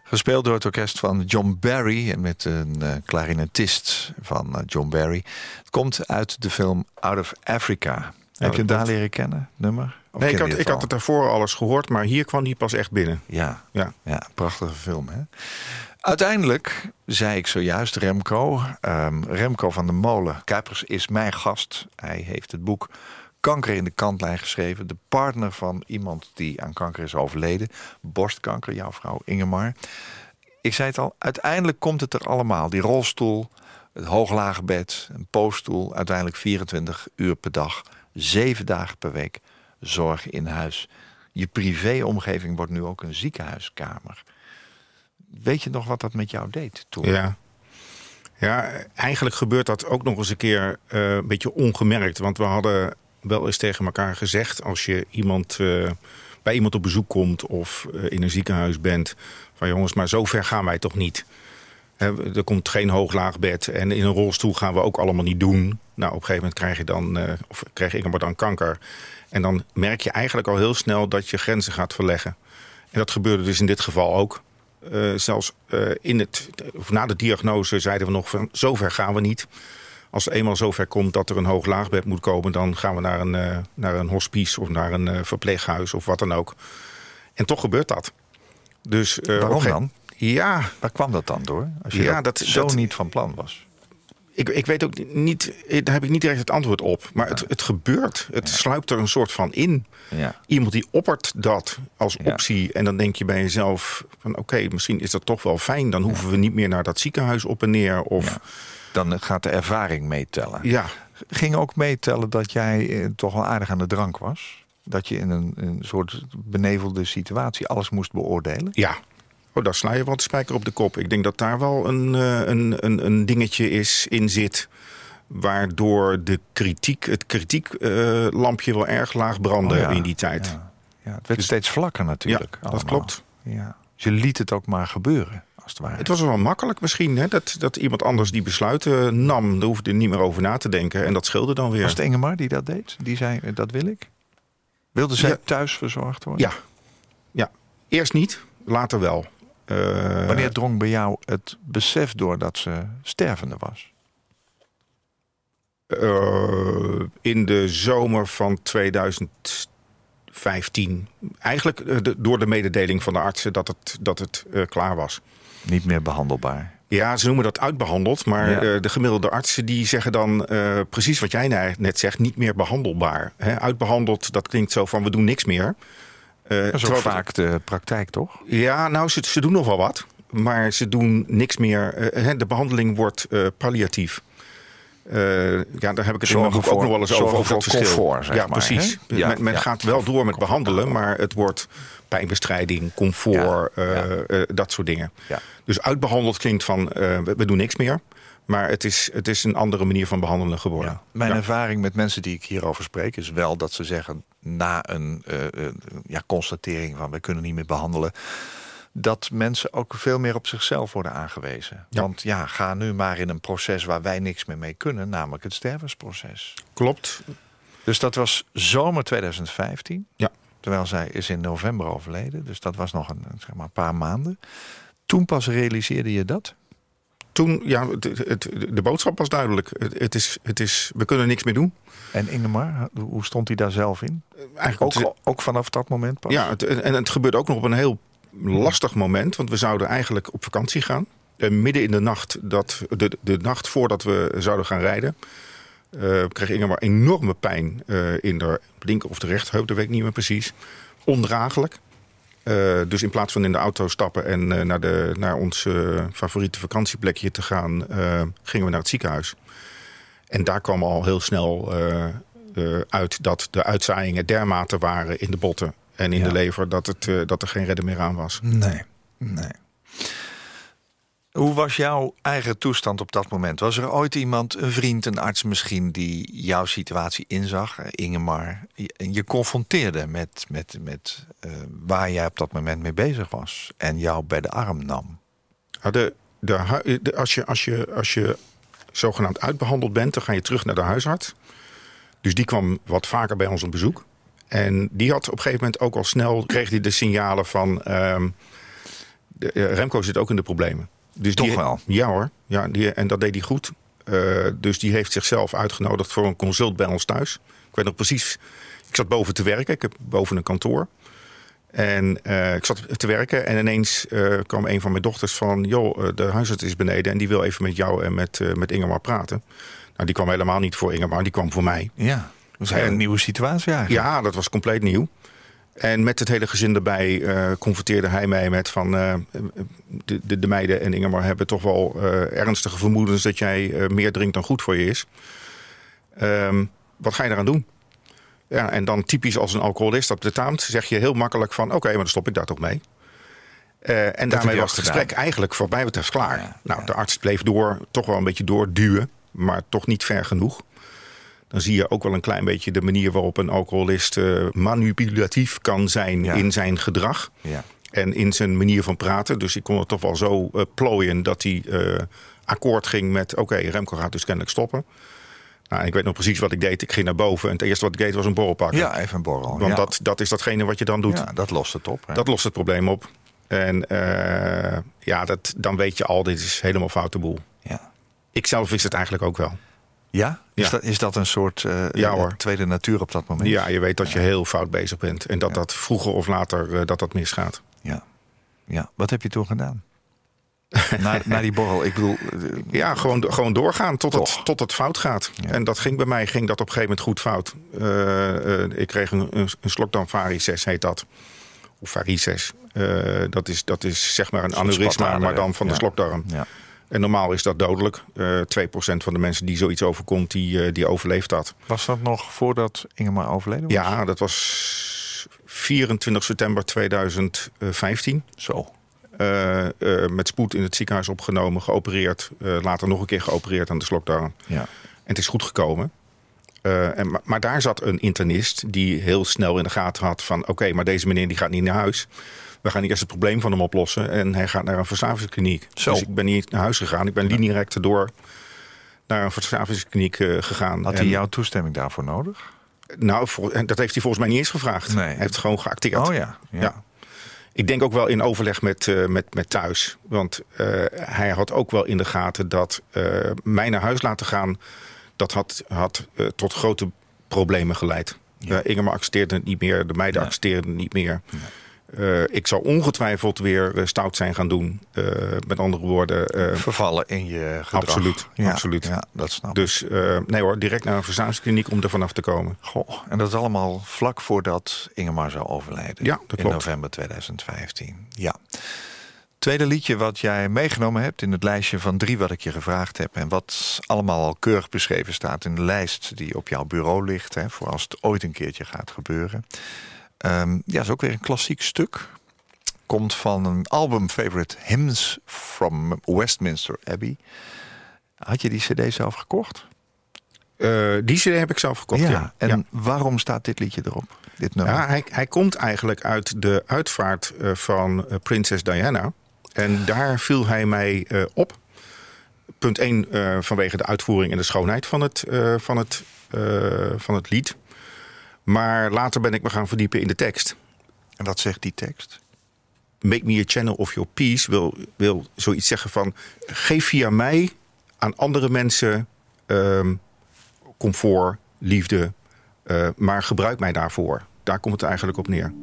Gespeeld door het orkest van John Barry en met een uh, klarinetist van uh, John Barry. Het komt uit de film Out of Africa. Heb je het daar leren kennen, nummer? Of Nee, ik had, ik al? had het daarvoor alles gehoord, maar hier kwam die pas echt binnen. Ja, Ja. ja, prachtige film. Hè? Uiteindelijk zei ik zojuist Remco, ehm, Remco van der Molen. Kuipers is mijn gast. Hij heeft het boek Kanker in de kantlijn geschreven. De partner van iemand die aan kanker is overleden. Borstkanker, jouw vrouw Ingemar. Ik zei het al, uiteindelijk komt het er allemaal. Die rolstoel, het hooglage bed, een poosstoel. Uiteindelijk 24 uur per dag, 7 dagen per week. Zorg in huis. Je privéomgeving wordt nu ook een ziekenhuiskamer. Weet je nog wat dat met jou deed toen? Ja. Ja, eigenlijk gebeurt dat ook nog eens een keer eh, een beetje ongemerkt. Want we hadden wel eens tegen elkaar gezegd... als je iemand, eh, bij iemand op bezoek komt of eh, in een ziekenhuis bent... van jongens, maar zo ver gaan wij toch niet. Er komt geen hooglaag bed en in een rolstoel gaan we ook allemaal niet doen. Nou, op een gegeven moment krijg je dan, eh, of kreeg ik maar dan kanker. En dan merk je eigenlijk al heel snel dat je grenzen gaat verleggen. En dat gebeurde dus in dit geval ook. Zelfs in het, of na de diagnose zeiden we nog van zover gaan we niet. Als het eenmaal zover komt dat er een hoog laagbed moet komen, dan gaan we naar een, eh, naar een hospice of naar een eh, verpleeghuis of wat dan ook. En toch gebeurt dat. Dus, eh, Waarom dan? Ja, Waar kwam dat dan door? Als je Ja, dat, dat- zo dat- niet van plan was. ik, ik weet ook niet, daar heb ik niet direct het antwoord op. Maar het, het gebeurt. Het sluipt er een soort van in. Ja. Iemand die oppert dat als Ja. optie. En dan denk je bij jezelf: van oké, misschien is dat toch wel fijn. Dan hoeven we niet meer naar dat ziekenhuis op en neer. Of Ja. Dan gaat de ervaring meetellen. ja, Ging ook meetellen dat jij eh, toch wel aardig aan de drank was? Dat je in een, een soort benevelde situatie alles moest beoordelen? ja. Oh, daar sla je wat spijker op de kop. Ik denk dat daar wel een, eh, een, een, een dingetje is, in zit. Waardoor de kritiek, het kritieklampje wel erg laag brandde Oh ja, in die tijd. Ja, ja, het werd steeds vlakker natuurlijk. Ja, dat klopt. Ja. Dus je liet het ook maar gebeuren, als het ware. Het was wel makkelijk misschien, hè? Dat, dat iemand anders die besluiten nam. Daar hoefde je niet meer over na te denken. En dat scheelde dan weer. Was het Ingemar die dat deed? Die zei, eh, dat wil ik? Wilde zij Ja. thuis verzorgd worden? Ja. ja, eerst niet, later wel. Eh, Wanneer drong bij jou het besef door dat ze stervende was? eh, in de zomer van 2015. Eigenlijk de- door de mededeling van de artsen dat het, dat het klaar was. Niet meer behandelbaar. Ja, ze noemen dat uitbehandeld. Maar Ja. eh, de gemiddelde artsen die zeggen dan eh, precies wat jij net zegt. Niet meer behandelbaar. Uitbehandeld, dat klinkt zo van we doen niks meer. Eh, Dat is ook vaak de praktijk, toch? Ja, nou, ze, ze doen nog wel wat. Maar ze doen niks meer. De behandeling wordt palliatief. Ja, daar heb ik het in mijn ook nog wel eens over. over dat voor verschil. ja, maar, precies. Ja, men men ja. gaat wel door met behandelen, maar het wordt pijnbestrijding, comfort, eh, eh, dat soort dingen. Ja. Dus uitbehandeld klinkt van eh, we, we doen niks meer. Maar het is, het is een andere manier van behandelen geworden. Ja. Mijn Ja. ervaring met mensen die ik hierover spreek is wel dat ze zeggen na een ja, constatering van we kunnen niet meer behandelen. Dat mensen ook veel meer op zichzelf worden aangewezen. Ja. Want ja, ga nu maar in een proces waar wij niks meer mee kunnen, namelijk het stervensproces. Klopt. Dus dat was zomer 2015. Ja. Terwijl zij is in november overleden. Dus dat was nog een, zeg maar, een paar maanden. Toen pas realiseerde je dat? Toen, ja, het, het, de boodschap was duidelijk. Het, het is, het is, we kunnen niks meer doen. En Ingemar, hoe stond hij daar zelf in? Eigenlijk Ook, ook vanaf dat moment pas? Ja, en het gebeurde ook nog op een heel lastig moment. Want we zouden eigenlijk op vakantie gaan. En midden in de nacht, dat, de, de nacht voordat we zouden gaan rijden... eh, kreeg Ingemar enorme pijn eh, in de linker of de rechterheup. Dat weet ik niet meer precies. Ondraaglijk. Eh, dus in plaats van in de auto stappen en naar, de, naar ons favoriete vakantieplekje te gaan... gingen we naar het ziekenhuis. En daar kwam al heel snel uit dat de uitzaaiingen dermate waren in de botten en in Ja. de lever dat, het, dat er geen redder meer aan was. Nee, nee. Hoe was jouw eigen toestand op dat moment? Was er ooit iemand, een vriend, een arts misschien, die jouw situatie inzag, Ingemar, en je confronteerde met, met, met eh, waar jij op dat moment mee bezig was en jou bij de arm nam? Nou, de, de, als, je, als, je, als je zogenaamd uitbehandeld bent, dan ga je terug naar de huisarts. Dus die kwam wat vaker bij ons op bezoek. En die had op een gegeven moment ook al snel... kreeg hij de signalen van... ehm, de, eh, Remco zit ook in de problemen. Dus Toch die, wel? Ja hoor, ja, die, en dat deed hij goed. Eh, dus die heeft zichzelf uitgenodigd voor een consult bij ons thuis. Ik weet nog precies... Ik zat boven te werken, ik heb boven een kantoor. En eh, ik zat te werken en ineens eh, kwam een van mijn dochters van... joh, de huisarts is beneden en die wil even met jou en met, met Ingemar praten. Nou, die kwam helemaal niet voor Ingemar, die kwam voor mij. Ja, dat een En- nieuwe situatie eigenlijk. Ja, dat was compleet nieuw. En met het hele gezin erbij eh, confronteerde hij mij met van... eh, de, de, de meiden en Ingemar hebben toch wel eh, ernstige vermoedens... dat jij meer drinkt dan goed voor je is. Ehm, wat ga je eraan doen? Ja, en dan typisch als een alcoholist dat betaamt... zeg je heel makkelijk van oké, maar dan stop ik daar toch mee. En daarmee was het gedaan. gesprek eigenlijk voor mij betreft klaar. Ja, nou, ja. de arts bleef door, toch wel een beetje doorduwen... maar toch niet ver genoeg dan zie je ook wel een klein beetje de manier waarop een alcoholist eh, manipulatief kan zijn Ja. in zijn gedrag Ja. en in zijn manier van praten. Dus ik kon het toch wel zo eh, plooien dat hij eh, akkoord ging met: oké, Remco gaat dus kennelijk stoppen. Nou, ik weet nog precies wat ik deed. Ik ging naar boven en het eerste wat ik deed was een borrel pakken. ja, even een borrel. Want ja. dat, dat is datgene wat je dan doet. ja, dat lost het op. hè? Dat lost het probleem op. En ja, dat, dan weet je al, dit is helemaal foute boel. ja. Ik zelf wist het eigenlijk ook wel. Ja? Is, Ja. Dat, is dat een soort eh, Ja, eh, tweede natuur op dat moment? Ja, je weet dat je heel fout bezig bent. En dat dat vroeger of later eh, dat dat misgaat. Ja. ja. Wat heb je toen gedaan? na, na die borrel, ik bedoel... Ja, gewoon, gewoon doorgaan tot Toch. het, tot het fout gaat. En dat ging bij mij ging dat op een gegeven moment goed fout. Ik kreeg een, een, een slokdarm varices, heet dat. Of varices. Dat, is, dat is zeg maar een soort aneurysma, maar dan van de slokdarm. ja. En normaal is dat dodelijk. Eh 2% van de mensen die zoiets overkomt, die, eh, die overleeft dat. Was dat nog voordat Ingemar overleden was? Ja, dat was 24 september 2015. Zo. Eh, met spoed in het ziekenhuis opgenomen, geopereerd. later nog een keer geopereerd aan de slokdarm. Ja. En het is goed gekomen. En, maar, maar daar zat een internist die heel snel in de gaten had van... oké, maar deze meneer die gaat niet naar huis. We gaan niet eerst het probleem van hem oplossen. En hij gaat naar een verslavingskliniek. Zo. Dus ik ben niet naar huis gegaan. Ik ben linierecht door naar een verslavingskliniek eh, gegaan. Had En- hij jouw toestemming daarvoor nodig? Nou, dat heeft hij volgens mij niet eens gevraagd. Nee. Hij heeft gewoon geacteerd. Oh ja. ja. Ja. Ik denk ook wel in overleg met, eh, met, met thuis. Want eh, hij had ook wel in de gaten dat mij naar huis laten gaan... dat had, had tot grote problemen geleid. Ja. Ingemar accepteerde het niet meer, de meiden Ja. accepteerden het niet meer. Eh, ik zou ongetwijfeld weer eh, stout zijn gaan doen. Eh, met andere woorden, Vervallen in je gedrag. Absoluut, Ja, absoluut. Ja, dat snap ik. dus nee hoor, direct naar een verslavingskliniek om er vanaf te komen. Goh, en dat is allemaal vlak voordat Ingemar zou overlijden. Ja, dat In klopt. november 2015. Ja. Tweede liedje wat jij meegenomen hebt in het lijstje van drie wat ik je gevraagd heb. En wat allemaal al keurig beschreven staat in de lijst die op jouw bureau ligt. Hè, voor als het ooit een keertje gaat gebeuren. Ehm, ja, is ook weer een klassiek stuk. Komt van een album Favorite Hymns from Westminster Abbey. Had je die cd zelf gekocht? Eh, die CD heb ik zelf gekocht, ja. En Ja. waarom staat dit liedje erop? Dit nummer? Ja, hij, hij komt eigenlijk uit de uitvaart eh, van eh, prinses Diana. En daar viel hij mij op. Punt 1 vanwege de uitvoering en de schoonheid van het, van, het, van het lied. Maar later ben ik me gaan verdiepen in de tekst. En wat zegt die tekst? Make me a channel of your peace wil, wil zoiets zeggen van... geef via mij aan andere mensen ehm, comfort, liefde... eh, maar gebruik mij daarvoor. Daar komt het eigenlijk op neer.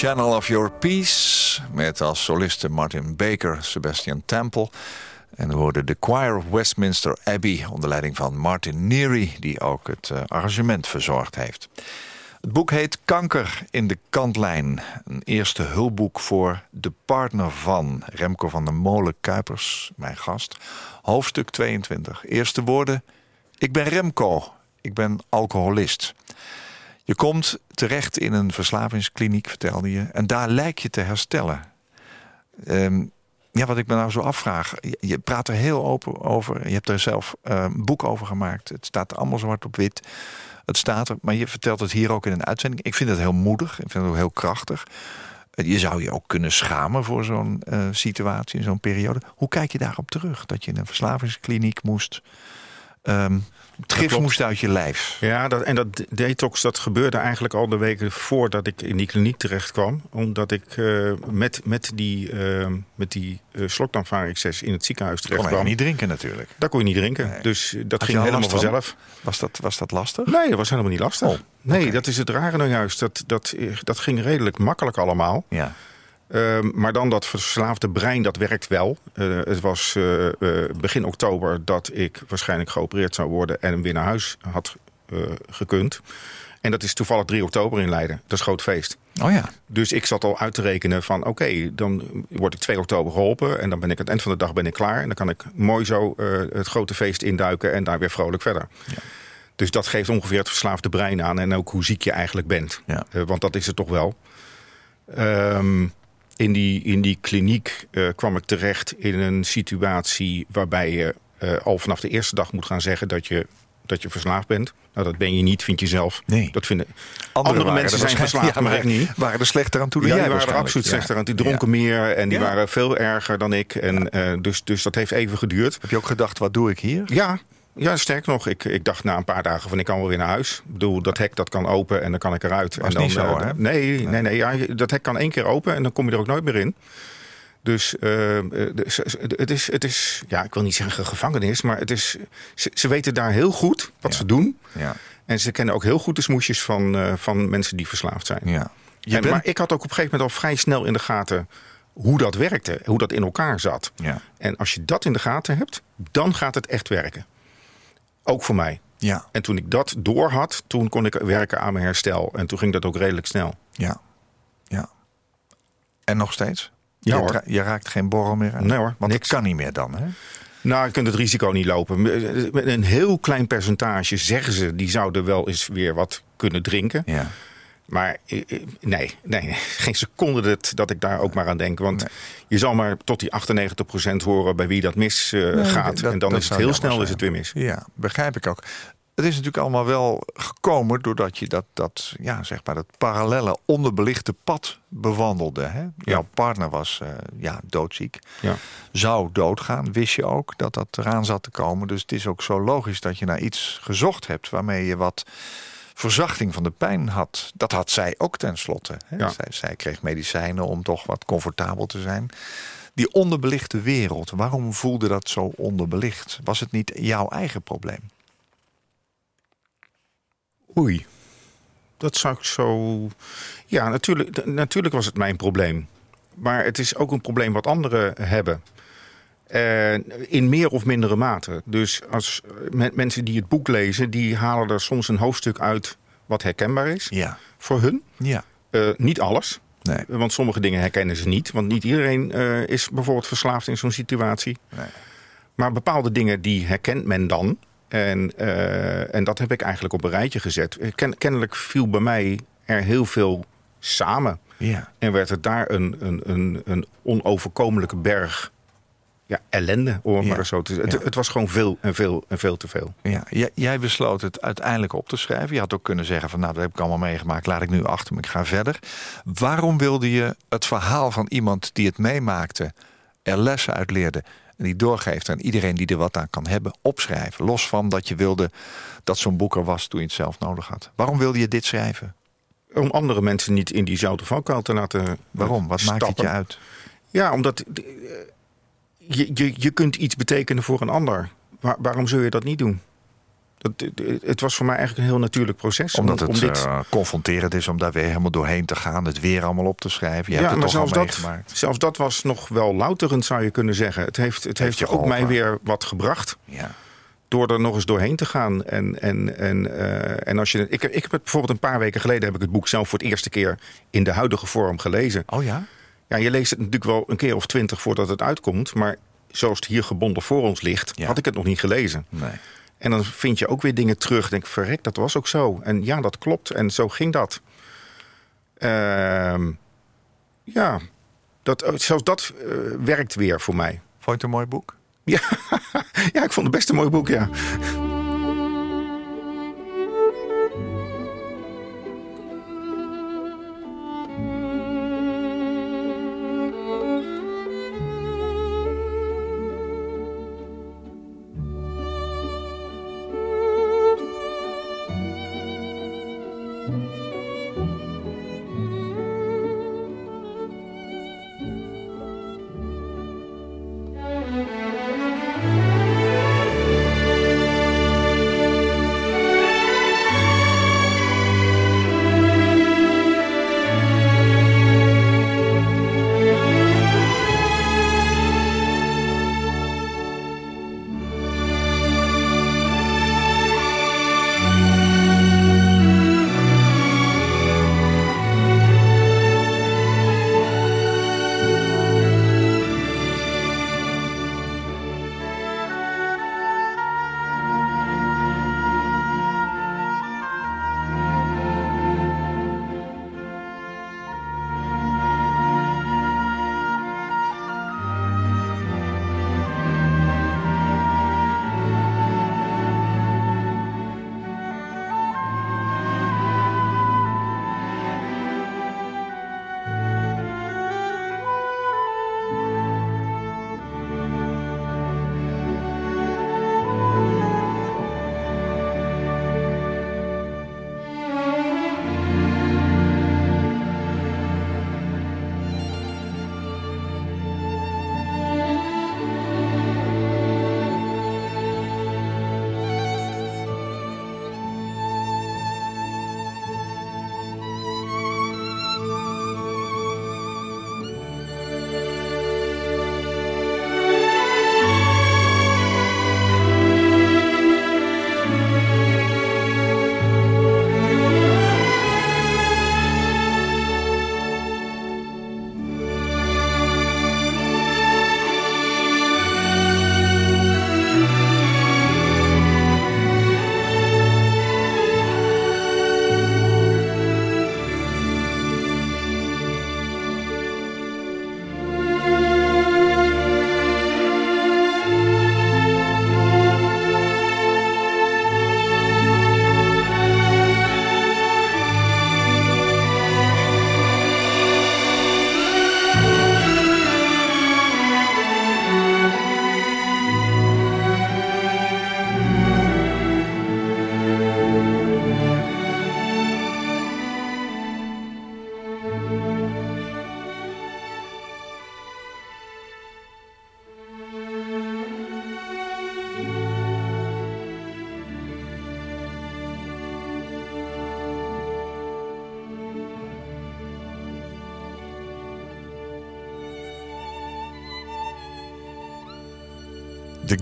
Channel of Your Peace. Met als solisten Martin Baker, Sebastian Temple. En we hoorden de Choir of Westminster Abbey onder leiding van Martin Neary, die ook het uh, arrangement verzorgd heeft. Het boek heet Kanker in de kantlijn. Een eerste hulpboek voor de partner van Remco van der Molen Kuipers, mijn gast. Hoofdstuk 22. Eerste woorden. Ik ben Remco. Ik ben alcoholist. Je komt terecht in een verslavingskliniek, vertelde je. En daar lijk je te herstellen. Um, ja, wat ik me nou zo afvraag. Je, praat er heel open over. Je hebt er zelf uh, een boek over gemaakt. Het staat allemaal zwart op wit. Het staat er, maar je vertelt het hier ook in een uitzending. Ik vind het heel moedig. Ik vind het ook heel krachtig. Je zou je ook kunnen schamen voor zo'n uh, situatie, in zo'n periode. Hoe kijk je daarop terug? Dat je in een verslavingskliniek moest. Um, het gif moest uit je lijf. Ja, dat, en dat detox dat gebeurde eigenlijk al de weken voordat ik in die kliniek terecht kwam. Omdat ik uh, met, met die, uh, met die uh, in het ziekenhuis terecht kwam. kon je niet drinken natuurlijk. Daar kon je niet drinken. Nee. Dus dat ging helemaal vanzelf. Was dat, was dat lastig? Nee, dat was helemaal niet lastig. Oh, nee, okay. dat is het rare nou juist. Dat, dat, dat ging redelijk makkelijk allemaal. Ja. Uh, maar dan dat verslaafde brein, dat werkt wel. Uh, het was uh, begin oktober dat ik waarschijnlijk geopereerd zou worden... en weer naar huis had gekund. En dat is toevallig 3 oktober in Leiden. Dat is groot feest. Oh ja. Dus ik zat al uit te rekenen van... oké, okay, dan word ik 2 oktober geholpen... en dan ben ik aan het eind van de dag ben ik klaar... en dan kan ik mooi zo het grote feest induiken... en daar weer vrolijk verder. Ja. Dus dat geeft ongeveer het verslaafde brein aan... en ook hoe ziek je eigenlijk bent. Ja. want dat is het toch wel. Um, in die, in die kliniek uh, kwam ik terecht in een situatie waarbij je uh, al vanaf de eerste dag moet gaan zeggen dat je, dat je verslaafd bent. Nou, dat ben je niet, vind je zelf. Nee. Dat vinden andere, andere mensen zijn verslaafd, ja, maar ik niet. Waren er slechter aan toe dan ja, jij die waren er absoluut ja. slechter aan. Die dronken meer en die waren veel erger dan ik. En, uh, dus, dus dat heeft even geduurd. Heb je ook gedacht, wat doe ik hier? Ja, ja, sterk nog. Ik, ik dacht na een paar dagen van ik kan wel weer naar huis. Ik bedoel, dat hek dat kan open en dan kan ik eruit. Was en dan, niet zo, hè? Nee, nee, nee ja, dat hek kan één keer open en dan kom je er ook nooit meer in. Dus uh, het, is, het is, ja, ik wil niet zeggen gevangenis, maar het is, ze, ze weten daar heel goed wat ja. ze doen. Ja. En ze kennen ook heel goed de smoesjes van, uh, van mensen die verslaafd zijn. Ja. Je en, bent... Maar ik had ook op een gegeven moment al vrij snel in de gaten hoe dat werkte, hoe dat in elkaar zat. Ja. En als je dat in de gaten hebt, dan gaat het echt werken. Ook voor mij. Ja. En toen ik dat door had, toen kon ik werken aan mijn herstel. En toen ging dat ook redelijk snel. Ja. ja. En nog steeds? Ja, je, hoor. je raakt geen borrel meer aan? Nee hoor, Want niks. het kan niet meer dan, hè? Nou, je kunt het risico niet lopen. Met een heel klein percentage zeggen ze... die zouden wel eens weer wat kunnen drinken. Ja. Maar nee, nee, geen seconde dat, dat ik daar ook maar aan denk. Want Nee. je zal maar tot die 98% horen bij wie dat misgaat. Gaat. dat- en dan is het heel snel zijn. is het weer mis. Ja, begrijp ik ook. Het is natuurlijk allemaal wel gekomen doordat je dat, dat, ja, zeg maar, dat parallele onderbelichte pad bewandelde. Hè? Jouw partner was eh, ja, doodziek, Ja. zou doodgaan. Wist je ook dat dat eraan zat te komen. Dus het is ook zo logisch dat je naar iets gezocht hebt waarmee je wat verzachting van de pijn had. Dat had zij ook tenslotte. Hè? Ja. Zij, zij kreeg medicijnen om toch wat comfortabel te zijn. Die onderbelichte wereld, waarom voelde dat zo onderbelicht? Was het niet jouw eigen probleem? Oei. Dat zou ik zo. Ja, natuurlijk, natuurlijk was het mijn probleem. Maar het is ook een probleem wat anderen hebben. Eh, in meer of mindere mate. Dus als me- mensen die het boek lezen, die halen er soms een hoofdstuk uit wat herkenbaar is Ja. voor hun. Ja. Eh, niet alles. Nee. Want sommige dingen herkennen ze niet. Want niet iedereen eh, is bijvoorbeeld verslaafd in zo'n situatie. Nee. Maar bepaalde dingen die herkent men dan. En, eh, en dat heb ik eigenlijk op een rijtje gezet. Eh, Ken, kennelijk viel bij mij er heel veel samen. Ja. En werd het daar een, een, een, een onoverkomelijke berg ja, ellende, om Ja. zo te zeggen. Ja. Het, het was gewoon veel en veel en veel te veel. Ja, jij, jij besloot het uiteindelijk op te schrijven. Je had ook kunnen zeggen van nou, dat heb ik allemaal meegemaakt. Laat ik nu achter me, ik ga verder. Waarom wilde je het verhaal van iemand die het meemaakte... er lessen uit leerde en die doorgeeft aan iedereen die er wat aan kan hebben... opschrijven, los van dat je wilde dat zo'n boek er was toen je het zelf nodig had. Waarom wilde je dit schrijven? Om andere mensen niet in diezelfde valkuil te laten Waarom? Wat maakt het je uit? Ja, omdat je, je, je kunt iets betekenen voor een ander. Waar- waarom zul je dat niet doen? Dat, het was voor mij eigenlijk een heel natuurlijk proces. Omdat om, het dit... eh, confronterend is om daar weer helemaal doorheen te gaan. Het weer allemaal op te schrijven. Je ja, hebt het maar al zelfs dat, zelfs dat was nog wel louterend, zou je kunnen zeggen. Het heeft, het heeft, je ook mij weer wat gebracht. Ja. door er nog eens doorheen te gaan. En, en, en, eh, en als je, ik, ik heb het bijvoorbeeld een paar weken geleden heb ik het boek zelf voor het eerste keer in de huidige vorm gelezen. Oh ja? Ja, je leest het natuurlijk wel een keer of twintig voordat het uitkomt, maar zoals het hier gebonden voor ons ligt, Ja. had ik het nog niet gelezen. Nee. En dan vind je ook weer dingen terug. Denk, verrek, dat was ook zo. En ja, dat klopt. En zo ging dat. Ehm, ja, dat, zelfs dat eh, werkt weer voor mij. Vond je het een mooi boek? Ja, ja, ik vond het best een mooi boek, ja.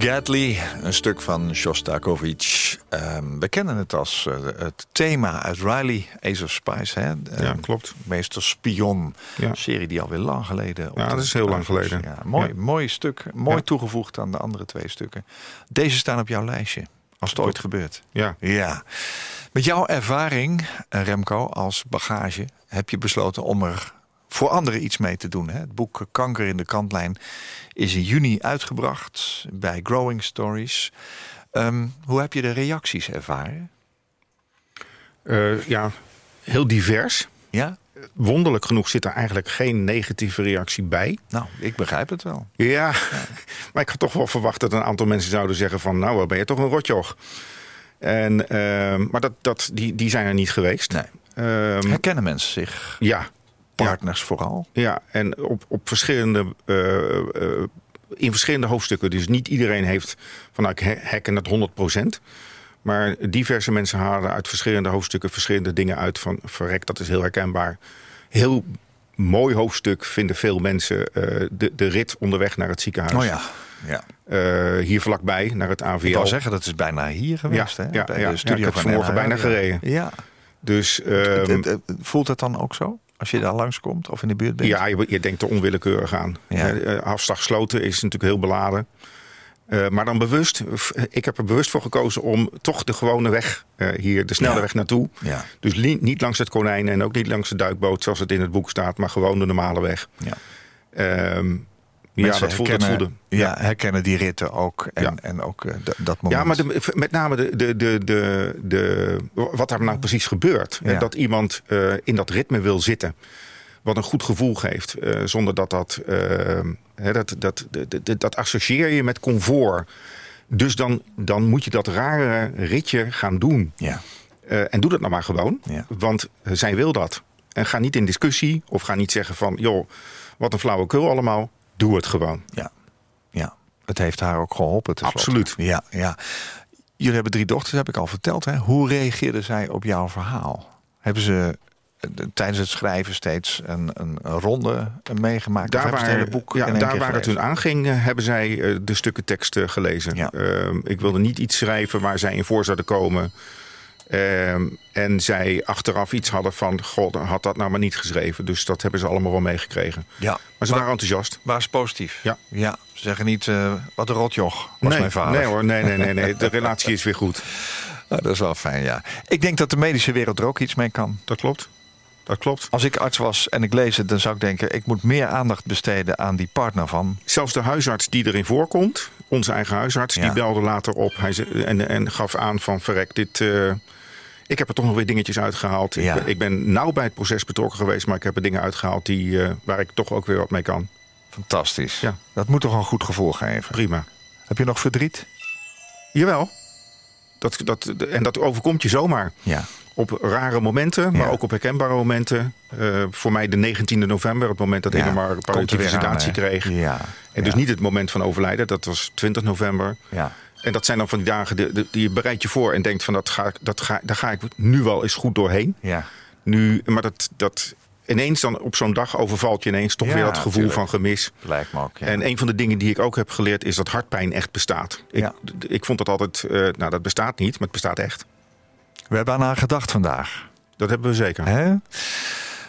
Gately, een stuk van Shostakovich. Ehm, we kennen het als eh, het thema uit Riley, Ace of Spice. Hè? Ja, klopt. Meester Spion, Ja. serie die alweer lang geleden... Ja, dat is heel lang geleden. Ja, mooi, mooi stuk, mooi toegevoegd aan de andere twee stukken. Deze staan op jouw lijstje, als het ooit gebeurt. Ja. Ja. Met jouw ervaring, eh, Remco, als bagage... heb je besloten om er voor anderen iets mee te doen. Hè? Het boek Kanker in de kantlijn is in juni uitgebracht bij Growing Stories. Ehm, hoe heb je de reacties ervaren? Eh, ja, heel divers. Ja? Wonderlijk genoeg zit er eigenlijk geen negatieve reactie bij. Nou, ik begrijp het wel. Ja, maar ik had toch wel verwacht dat een aantal mensen zouden zeggen van... nou, ben je toch een rotjoch. En, ehm, maar dat, dat, die, die zijn er niet geweest. Nee. Ehm, Herkennen mensen zich? ja, Partners vooral? ja, en op, op verschillende, eh, eh, in verschillende hoofdstukken. Dus niet iedereen heeft vanuit he- hacken het 100%. Maar diverse mensen halen uit verschillende hoofdstukken verschillende dingen uit van verrek, dat is heel herkenbaar. Heel mooi hoofdstuk vinden veel mensen eh, de, de rit onderweg naar het ziekenhuis. Oh ja, ja. Hier vlakbij, naar het AVL. Ik wil zeggen, dat is bijna hier geweest. Ja, hè? ja, Bij ja, de ja, studio ik heb van vanmorgen bijna gereden. Ja. Dus ehm, voelt het dan ook zo? Als je daar langskomt of in de buurt bent? ja, je, je denkt er onwillekeurig aan. Ja. Eh, eh, afslag sloten is natuurlijk heel beladen. Eh, maar dan bewust, ik heb er bewust voor gekozen om toch de gewone weg hier, de snelle Ja. weg naartoe. Ja. Dus li- niet langs het konijn en ook niet langs de duikboot zoals het in het boek staat, maar gewoon de normale weg. ja. Ja, dat voelde, dat herkennen- voelde. Ja, herkennen die ritten ook. En, Ja. en ook eh, dat moment. Ja, maar de, met name de, de, de, de, de, wat daar nou precies gebeurt. Dat iemand eh, in dat ritme wil zitten. Wat een goed gevoel geeft. eh, zonder dat dat, hè, dat, dat, dat, associeer je met comfort. Dus dan, dan moet je dat rare ritje gaan doen. Ja, en doe dat nou maar gewoon. Want zij wil dat. En ga niet in discussie. Of ga niet zeggen van, joh, wat een flauwekul allemaal. Doe het gewoon. ja, ja. Het heeft haar ook geholpen. Absoluut. Ja, ja. Jullie hebben drie dochters, heb ik al verteld. Hè? Hoe reageerden zij op jouw verhaal? Hebben ze eh, tijdens het schrijven steeds een, een, ronde meegemaakt? Daar waar, het boek ja, daar waar het hun aanging, eh, hebben zij eh, de stukken tekst gelezen. Ja. Ehm, ik wilde niet iets schrijven waar zij in voor zouden komen. Ehm, en zij achteraf iets hadden van, god, had dat nou maar niet geschreven. Dus dat hebben ze allemaal wel meegekregen. Ja, Maar ze waren enthousiast. waar is positief? Ja. ja. Ze zeggen niet, eh, wat een rotjoch was nee, mijn vader. nee hoor, nee, nee, nee, nee. De relatie is weer goed. Nou, dat is wel fijn, ja. Ik denk dat de medische wereld er ook iets mee kan. Dat klopt. Dat klopt. Als ik arts was en ik lees het, dan zou ik denken... ik moet meer aandacht besteden aan die partner van. Zelfs de huisarts die erin voorkomt, onze eigen huisarts, Ja. die belde later op hij ze, en, en gaf aan van verrek, dit, eh, ik heb er toch nog weer dingetjes uitgehaald. Ja. Ik, ben, ik ben nauw bij het proces betrokken geweest, maar ik heb er dingen uitgehaald die, eh, waar ik toch ook weer wat mee kan. Fantastisch. Ja. Dat moet toch een goed gevoel geven. Prima. Heb je nog verdriet? Jawel. Dat, dat, en dat overkomt je zomaar. Ja. Op rare momenten, maar Ja. ook op herkenbare momenten. Eh, voor mij de 19e november, het moment dat Ja, er palliatieve kreeg. Ja. En dus niet het moment van overlijden, dat was 20 november. Ja. En dat zijn dan van die dagen die, die- die je bereidt je voor en denkt van dat ga, ik- dat ga, daar ga ik nu wel eens goed doorheen. Ja. Nu, maar dat, dat ineens dan op zo'n dag overvalt je ineens toch Ja, weer dat gevoel tuurlijk. van gemis. Lijkt me ook. Ja. En een van de dingen die ik ook heb geleerd is dat hartpijn echt bestaat. Ik, Ja. ik vond dat altijd, eh, nou dat bestaat niet, maar het bestaat echt. We hebben aan haar gedacht vandaag. Dat hebben we zeker. Hè?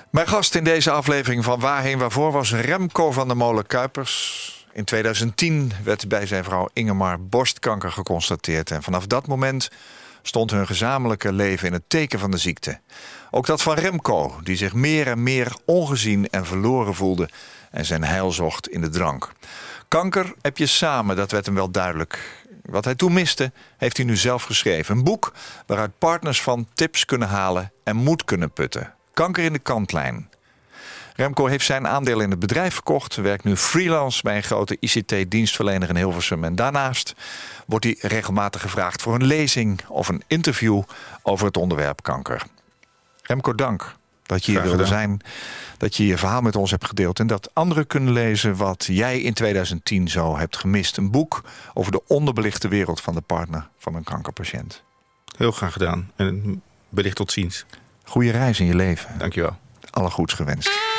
Mijn gast in deze aflevering van Waarheen Waarvoor was Remco van der Molen Kuipers. In 2010 werd bij zijn vrouw Ingemar borstkanker geconstateerd. En vanaf dat moment stond hun gezamenlijke leven in het teken van de ziekte. Ook dat van Remco, die zich meer en meer ongezien en verloren voelde en zijn heil zocht in de drank. Kanker heb je samen, dat werd hem wel duidelijk. Wat hij toen miste, heeft hij nu zelf geschreven. Een boek waaruit partners van tips kunnen halen en moed kunnen putten. Kanker in de kantlijn. Remco heeft zijn aandeel in het bedrijf verkocht, werkt nu freelance bij een grote ICT-dienstverlener in Hilversum. En daarnaast wordt hij regelmatig gevraagd voor een lezing of een interview over het onderwerp kanker. Remco, dank dat je hier wilde zijn. Dat je je verhaal met ons hebt gedeeld. En dat anderen kunnen lezen wat jij in 2010 zo hebt gemist. Een boek over de onderbelichte wereld van de partner van een kankerpatiënt. Heel graag gedaan. En wellicht tot ziens. Goede reis in je leven. Dankjewel. Alle goeds gewenst.